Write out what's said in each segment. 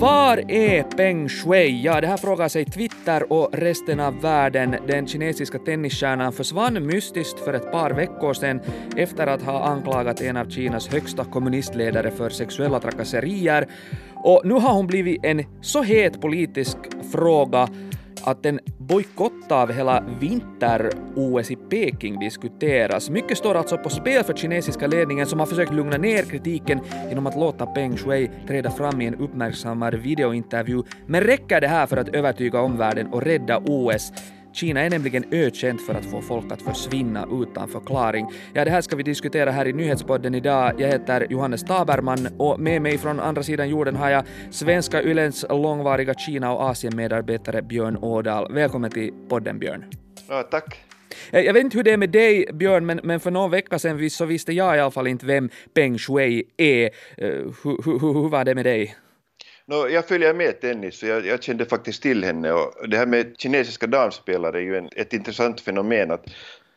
Var är Peng Shui? Ja, det här frågar sig Twitter och resten av världen. Den kinesiska tennisstjärnan försvann mystiskt för ett par veckor sedan efter att ha anklagat en av Kinas högsta kommunistledare för sexuella trakasserier. Och nu har hon blivit en så het politisk fråga att en bojkott av hela vinter-OS i Peking diskuteras. Mycket står alltså på spel för kinesiska ledningen som har försökt lugna ner kritiken genom att låta Peng Shui träda fram i en uppmärksammad videointervju. Men räcker det här för att övertyga omvärlden och rädda OS? Kina är nämligen ökänt för att få folk att försvinna utan förklaring. Ja, det här ska vi diskutera här i nyhetspodden idag. Jag heter Johannes Taberman och med mig från andra sidan jorden har jag svenska Ylens långvariga Kina och Asien-medarbetare Björn Ådahl. Välkommen till podden Björn. Ja, tack. Eh, jag vet inte hur det är med dig, Björn, men, men för någon vecka sedan så visste jag i alla fall inte vem Peng Shui är. Hur, hur, hur var det med dig? No, jag följer med tennis och jag, jag, kände faktiskt till henne och det här med kinesiska damspelare är ju en, ett intressant fenomen att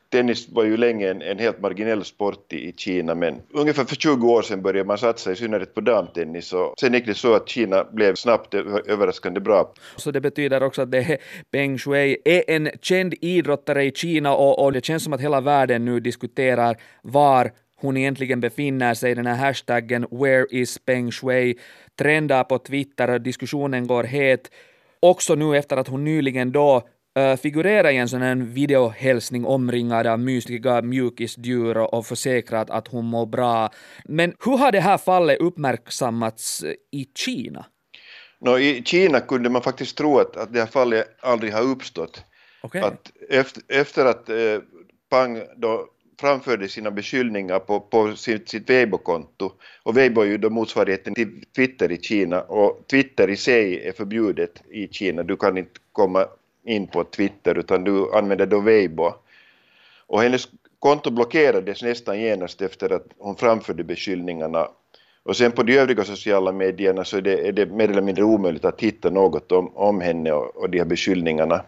tennis var ju länge en, en helt marginell sport i, i, Kina men ungefär för 20 år sedan började man satsa i synnerhet på damtennis och sen gick det så att Kina blev snabbt överraskande bra. Så det betyder också att det är Peng Shui är en känd idrottare i Kina och, och det känns som att hela världen nu diskuterar var hon egentligen befinner sig. Den här hashtaggen “Where is Peng Shui” trendar på Twitter och diskussionen går het. Också nu efter att hon nyligen då Uh, figurerar i en sån här videohälsning omringad av mystiga mjukisdjur och försäkrat att hon mår bra. Men hur har det här fallet uppmärksammats i Kina? No, I Kina kunde man faktiskt tro att, att det här fallet aldrig har uppstått. Okay. Att efter, efter att eh, Pang då framförde sina beskyllningar på, på sitt, sitt Weibo-konto. Och Weibo är ju då motsvarigheten till Twitter i Kina och Twitter i sig är förbjudet i Kina. Du kan inte komma in på Twitter utan du använder då Weibo. Och hennes konto blockerades nästan genast efter att hon framförde beskyllningarna. Och sen på de övriga sociala medierna så är det, är det mer eller mindre omöjligt att hitta något om, om henne och, och de här beskyllningarna.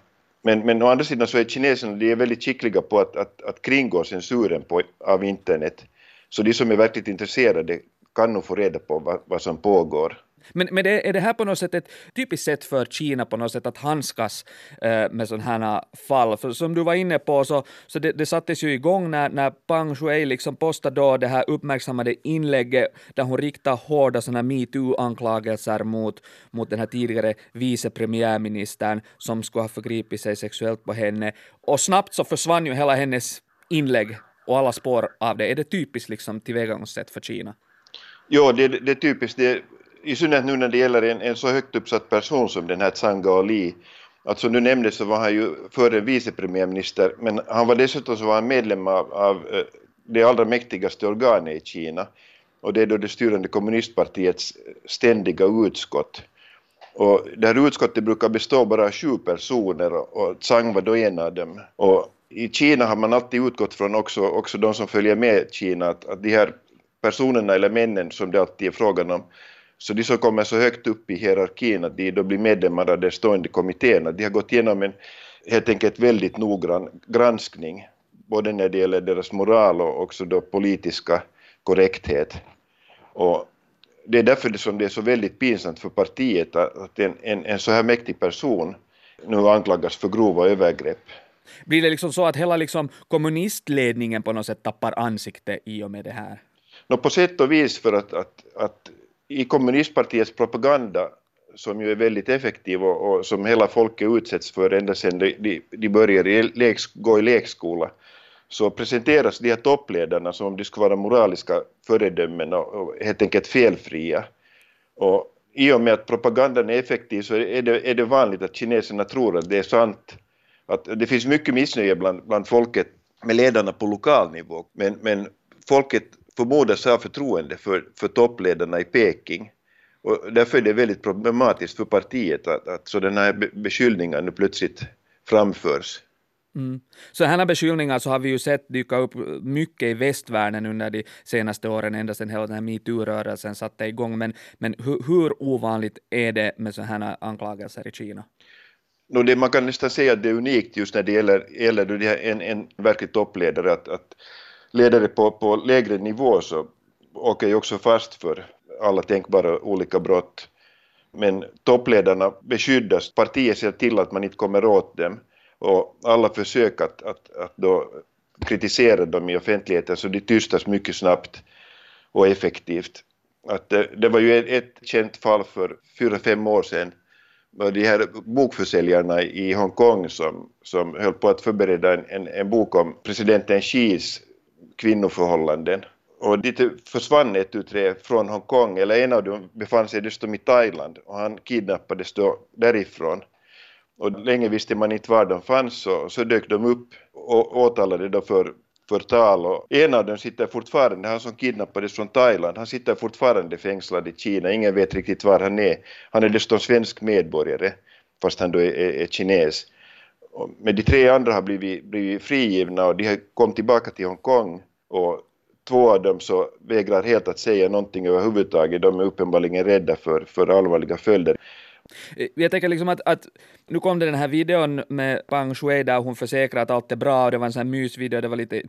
Men, men å andra sidan så är kineserna de är väldigt skickliga på att, att, att kringgå censuren på, av internet. Så de som är verkligt intresserade kan nog få reda på vad, vad som pågår. Men, men det, är det här på något sätt ett typiskt sätt för Kina på något sätt att handskas eh, med sådana här fall? För som du var inne på så, så det, det sattes ju igång när, när Pang Shui liksom postade då det här uppmärksammade inlägget där hon riktar hårda sådana metoo-anklagelser mot, mot den här tidigare vice premiärministern som skulle ha förgripit sig sexuellt på henne. Och snabbt så försvann ju hela hennes inlägg och alla spår av det. Är det typiskt liksom tillvägagångssätt för Kina? Jo, det, det är typiskt. Det, i synnerhet nu när det gäller en, en så högt uppsatt person som den här Tsang Li. Alltså nu nämnde så var han ju före vicepremiärminister men han var dessutom så var han medlem av, av eh, det allra mäktigaste organet i Kina och det är då det styrande kommunistpartiets eh, ständiga utskott. Och det här utskottet brukar bestå bara av sju personer och Tsang var då en av dem. Och i Kina har man alltid utgått från också, också de som följer med Kina att, att de här personerna eller männen som det alltid är frågan om så de som kommer så högt upp i hierarkin att de då blir medlemmar av den stående kommittén, de har gått igenom en helt enkelt väldigt noggrann granskning, både när det gäller deras moral och också då politiska korrekthet. Och det är därför det som det är så väldigt pinsamt för partiet att en, en, en så här mäktig person nu anklagas för grova övergrepp. Blir det liksom så att hela liksom kommunistledningen på något sätt tappar ansikte i och med det här? No, på sätt och vis för att, att, att i kommunistpartiets propaganda som ju är väldigt effektiv och, och som hela folket utsätts för ända sedan de, de, börjar började leks, gå i lekskola så presenteras de här toppledarna som om de skulle vara moraliska föredömen och, och helt enkelt felfria. Och i och med att propagandan är effektiv så är det, är det vanligt att kineserna tror att det är sant. Att det finns mycket missnöje bland, bland folket med ledarna på lokal nivå men, men folket förmodas ha förtroende för, för toppledarna i Peking. Och därför är det väldigt problematiskt för partiet att, att sådana här beskyllningar nu plötsligt framförs. Mm. Sådana beskyllningar så har vi ju sett dyka upp mycket i västvärlden under de senaste åren, ända sedan hela den här metoo-rörelsen satte igång. Men, men hur, hur ovanligt är det med sådana här anklagelser i Kina? No, det, man kan nästan säga att det är unikt just när det gäller, gäller det en, en verklig toppledare, att, att ledare på, på lägre nivå så åker ju också fast för alla tänkbara olika brott. Men toppledarna beskyddas, partiet ser till att man inte kommer åt dem och alla försök att, att, att då kritisera dem i offentligheten så de tystas mycket snabbt och effektivt. Att det, det var ju ett, ett känt fall för fyra, fem år sedan de här bokförsäljarna i Hongkong som, som höll på att förbereda en, en, en bok om presidenten Xis kvinnoförhållanden. Och dit försvann ett ut tre från Hongkong, eller en av dem befann sig dessutom i Thailand och han kidnappades då därifrån. Och länge visste man inte var de fanns så, så dök de upp och åtalade då för förtal och en av dem sitter fortfarande, han som kidnappades från Thailand, han sitter fortfarande fängslad i Kina, ingen vet riktigt var han är. Han är dessutom svensk medborgare, fast han då är, är, är kines. Men de tre andra har blivit, blivit frigivna och de har kommit tillbaka till Hongkong och två av dem så vägrar helt att säga någonting överhuvudtaget, de är uppenbarligen rädda för, för allvarliga följder. Eh, jag tänker liksom att, att nu kom det den här videon med Pang Shui där hon försäkrar att allt är bra och det var en sån här mysvideo, det var lite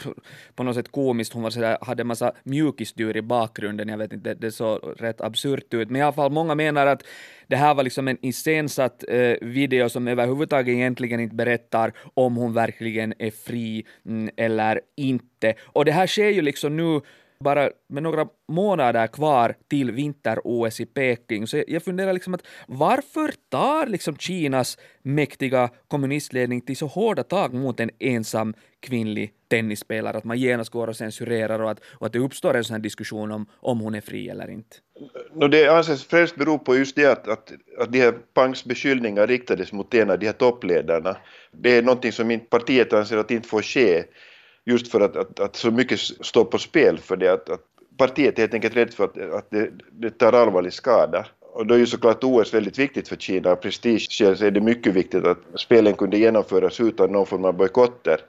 på något sätt komiskt, hon var så där, hade en massa mjukisdjur i bakgrunden, jag vet inte, det, såg rätt absurt ut, men i alla fall många menar att det här var liksom en iscensatt eh, video som överhuvudtaget egentligen inte berättar om hon verkligen är fri mm, eller inte. Och det här sker ju liksom nu bara med några månader kvar till vinter-OS i Peking. Så jag funderar liksom att varför tar liksom Kinas mäktiga kommunistledning till så hårda tag mot en ensam kvinnlig tennisspelare, att man genast går och censurerar och att, och att det uppstår en sån här diskussion om, om hon är fri eller inte? No, det anses främst bero på just det att, att, att de här Pangs beskyllningar riktades mot en av de här toppledarna. Det är någonting som partiet anser att inte får ske just för att, att, att så mycket står på spel för det att, att partiet är helt enkelt rädd för att, att det, det tar allvarlig skada. Och då är ju såklart OS väldigt viktigt för Kina. Av prestigeskäl så är det mycket viktigt att spelen kunde genomföras utan någon form av bojkotter.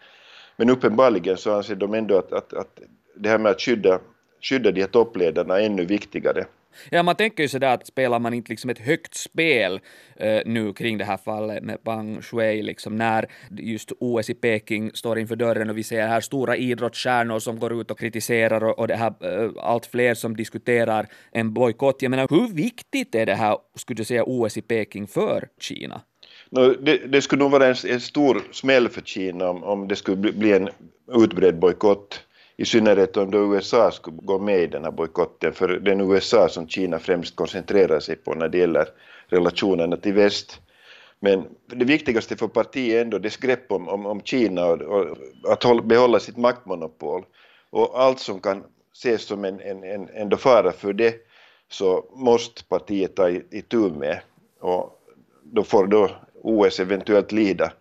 Men uppenbarligen så anser de ändå att, att, att det här med att skydda, skydda de här toppledarna är ännu viktigare. Ja, man tänker ju sådär att spelar man inte liksom ett högt spel eh, nu kring det här fallet med Pang Shui, liksom när just OS i Peking står inför dörren och vi ser här stora idrottsstjärnor som går ut och kritiserar och, och det här eh, allt fler som diskuterar en bojkott. Jag menar, hur viktigt är det här, skulle du säga, OS i Peking för Kina? No, det, det, skulle nog vara en, en, stor smäll för Kina om, om det skulle bli, bli en utbredd bojkott i synnerhet om då USA skulle gå med i den här bojkotten, för det är USA som Kina främst koncentrerar sig på när det gäller relationerna till väst. Men det viktigaste för partiet är ändå dess grepp om, om, om Kina och, och att hålla, behålla sitt maktmonopol. Och allt som kan ses som en, en, en, en fara för det så måste partiet ta itu med. Och då får då OS eventuellt lida.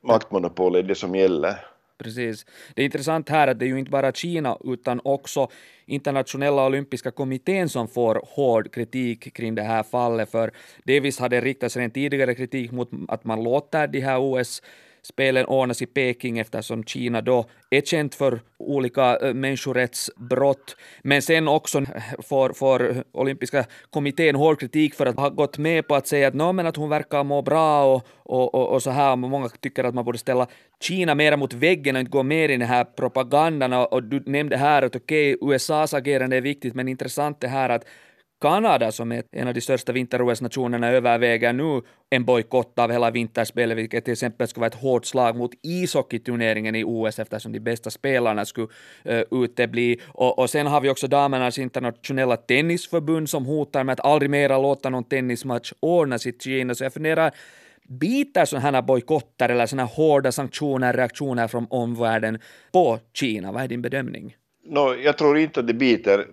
Maktmonopol är det som gäller. Precis. Det är intressant här att det är ju inte bara Kina utan också internationella olympiska kommittén som får hård kritik kring det här fallet, för delvis har det riktats en tidigare kritik mot att man låter de här OS spelen ordnas i Peking eftersom Kina då är känt för olika eh, människorättsbrott. Men sen också får, får olympiska kommittén hård kritik för att ha gått med på att säga att, no, men att hon verkar må bra och, och, och, och så här. Många tycker att man borde ställa Kina mera mot väggen och inte gå mer i den här propagandan. Och, och du nämnde här att okej, okay, USAs agerande är viktigt, men intressant det här att Kanada, som är en av de största vinter-OS-nationerna, överväger nu en bojkott av hela vinterspelet, vilket till exempel skulle vara ett hårt slag mot ishockeyturneringen i OS eftersom de bästa spelarna skulle uh, utebli. Och, och sen har vi också damernas internationella tennisförbund som hotar med att aldrig mera låta någon tennismatch ordnas i Kina. Så jag funderar, biter sådana här bojkotter eller sådana här hårda sanktioner, reaktioner från omvärlden på Kina? Vad är din bedömning? No, jag tror inte att det biter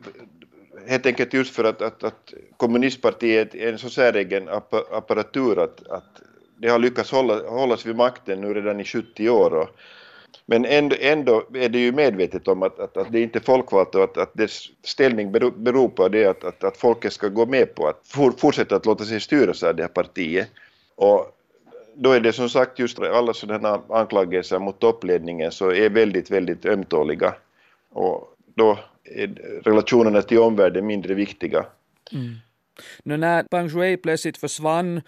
helt enkelt just för att, att, att kommunistpartiet är en så säregen apparatur att, att det har lyckats hålla, hållas vid makten nu redan i 70 år. Och, men ändå, ändå är det ju medvetet om att, att, att det inte är folkvalt och att, att dess ställning beror, beror på det att, att, att folket ska gå med på att for, fortsätta att låta sig styras av det här partiet. Och då är det som sagt just alla sådana anklagelser mot toppledningen så är väldigt, väldigt ömtåliga. Och då relationerna till omvärlden mindre viktiga. Mm. Nu när Pang Shui plötsligt försvann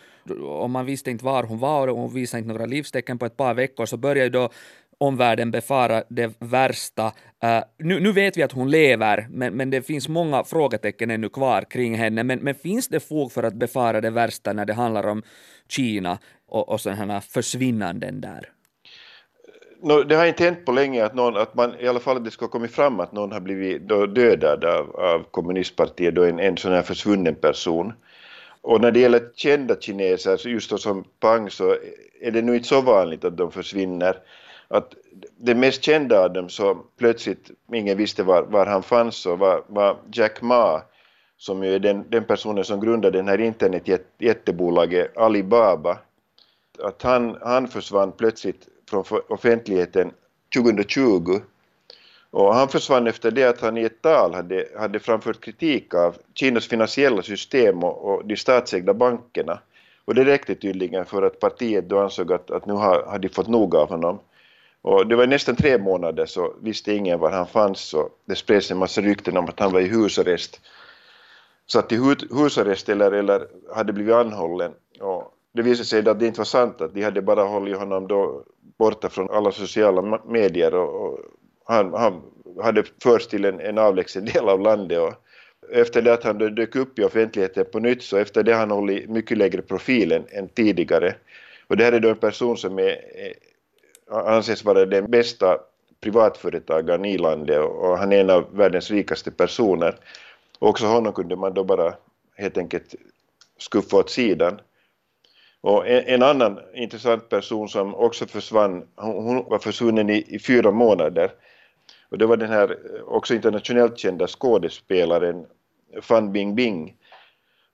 och man visste inte var hon var och hon visade inte några livstecken på ett par veckor så började då omvärlden befara det värsta. Uh, nu, nu, vet vi att hon lever, men, men det finns många frågetecken ännu kvar kring henne. Men, men finns det fog för att befara det värsta när det handlar om Kina och, och sådana försvinnanden där? No, det har inte hänt på länge att, någon, att man i alla fall det ska komma fram att någon har blivit dödad av, av kommunistpartiet, då en, en sån här försvunnen person. Och när det gäller kända kineser, just då som Pang, så är det nu inte så vanligt att de försvinner. Att det mest kända av dem så plötsligt ingen visste var, var han fanns så var, var Jack Ma som ju är den, den personen som grundade den här internetjättebolaget Alibaba. Att han, han försvann plötsligt från offentligheten 2020 och han försvann efter det att han i ett tal hade, hade framfört kritik av Kinas finansiella system och, och de statsägda bankerna. Och det räckte tydligen för att partiet då ansåg att, att nu har, har de fått nog av honom. Och det var nästan tre månader så visste ingen var han fanns och det spreds en massa rykten om att han var i husarrest. Satt i husarrest eller, eller hade blivit anhållen. Och det visade sig att det inte var sant, att de hade bara hållit honom då borta från alla sociala medier och, och han, han hade förts till en, en avlägsen del av landet och efter det att han dök upp i offentligheten på nytt så efter det har han hållit mycket lägre profil än, tidigare. Och det här är då en person som är, är, anses vara den bästa privatföretagaren i landet och han är en av världens rikaste personer. Och också honom kunde man då bara helt enkelt skuffa åt sidan. Och en, en, annan intressant person som också försvann, hon, hon var försvunnen i, i, fyra månader. Och det var den här eh, också internationellt kända skådespelaren Fan Bingbing.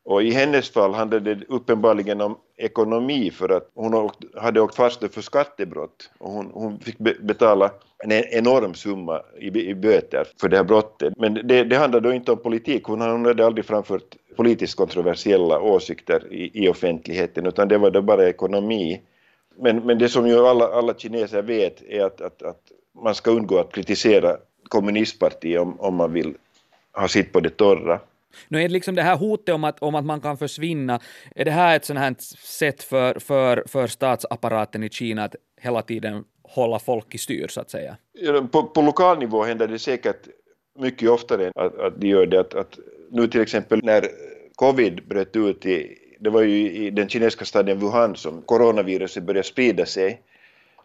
Och i hennes fall handlade det uppenbarligen om ekonomi för att hon hade åkt fast för skattebrott och hon, hon fick betala en e-, enorm summa i, i böter för det här brottet. Men det, det handlade då inte om politik, hon, hon hade aldrig framfört politiskt kontroversiella åsikter i, i offentligheten utan det var då bara ekonomi. Men, men det som ju alla, alla kineser vet är att, att, att man ska undgå att kritisera kommunistpartiet om, om man vill ha sitt på det torra. Nu är det liksom det här hotet om att, om att man kan försvinna, är det här ett sånt här sätt för, för, för statsapparaten i Kina att hela tiden hålla folk i styr så att säga? På, på lokal nivå händer det säkert mycket oftare att, att de gör det. Att, att nu till exempel när covid bröt ut i, det var ju i den kinesiska staden Wuhan som coronaviruset började sprida sig,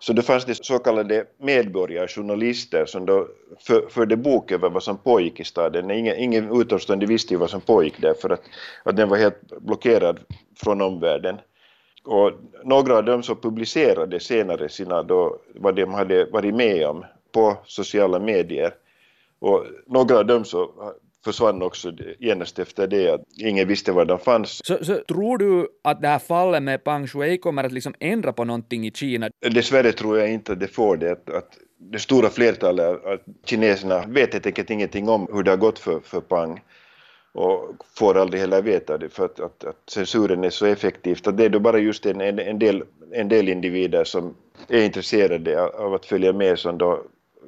så då fanns det så kallade medborgarjournalister som då för, förde bok över vad som pågick i staden. Ingen, ingen utomstående visste ju vad som pågick där för att, att den var helt blockerad från omvärlden. Och några av dem som publicerade senare sina då, vad de hade varit med om på sociala medier. Och några av dem så försvann också genast efter det, att ingen visste var de fanns. Så, så tror du att det här fallet med Pang Shui kommer att liksom ändra på någonting i Kina? Dessvärre tror jag inte att det får det. Att, att det stora flertalet av kineserna vet helt enkelt ingenting om hur det har gått för, för Pang och får aldrig heller veta det för att, att, att censuren är så effektivt att det är då bara just en, en, en, del, en del individer som är intresserade av att följa med som då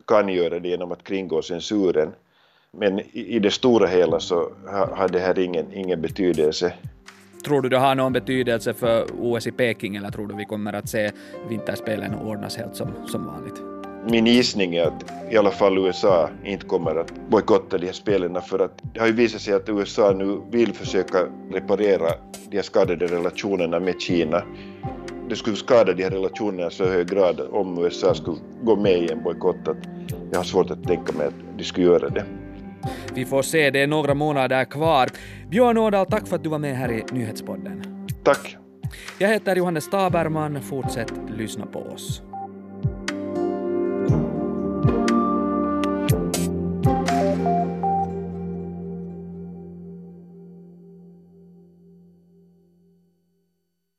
kan göra det genom att kringgå censuren. Men i, det stora hela så har det här ingen, ingen betydelse. Tror du det har någon betydelse för OS i Peking eller tror du vi kommer att se vinterspelen ordnas helt som, som vanligt? Min gissning är att i alla fall USA inte kommer att bojkotta de här spelen för att det har ju visat sig att USA nu vill försöka reparera de här skadade relationerna med Kina. Det skulle skada de här relationerna så hög grad om USA skulle gå med i en bojkott att jag har svårt att tänka mig att de skulle göra det. Vi får se, det är några månader kvar. Björn Ådahl, tack för att du var med här i Nyhetspodden. Tack. Jag heter Johannes Taberman, fortsätt lyssna på oss.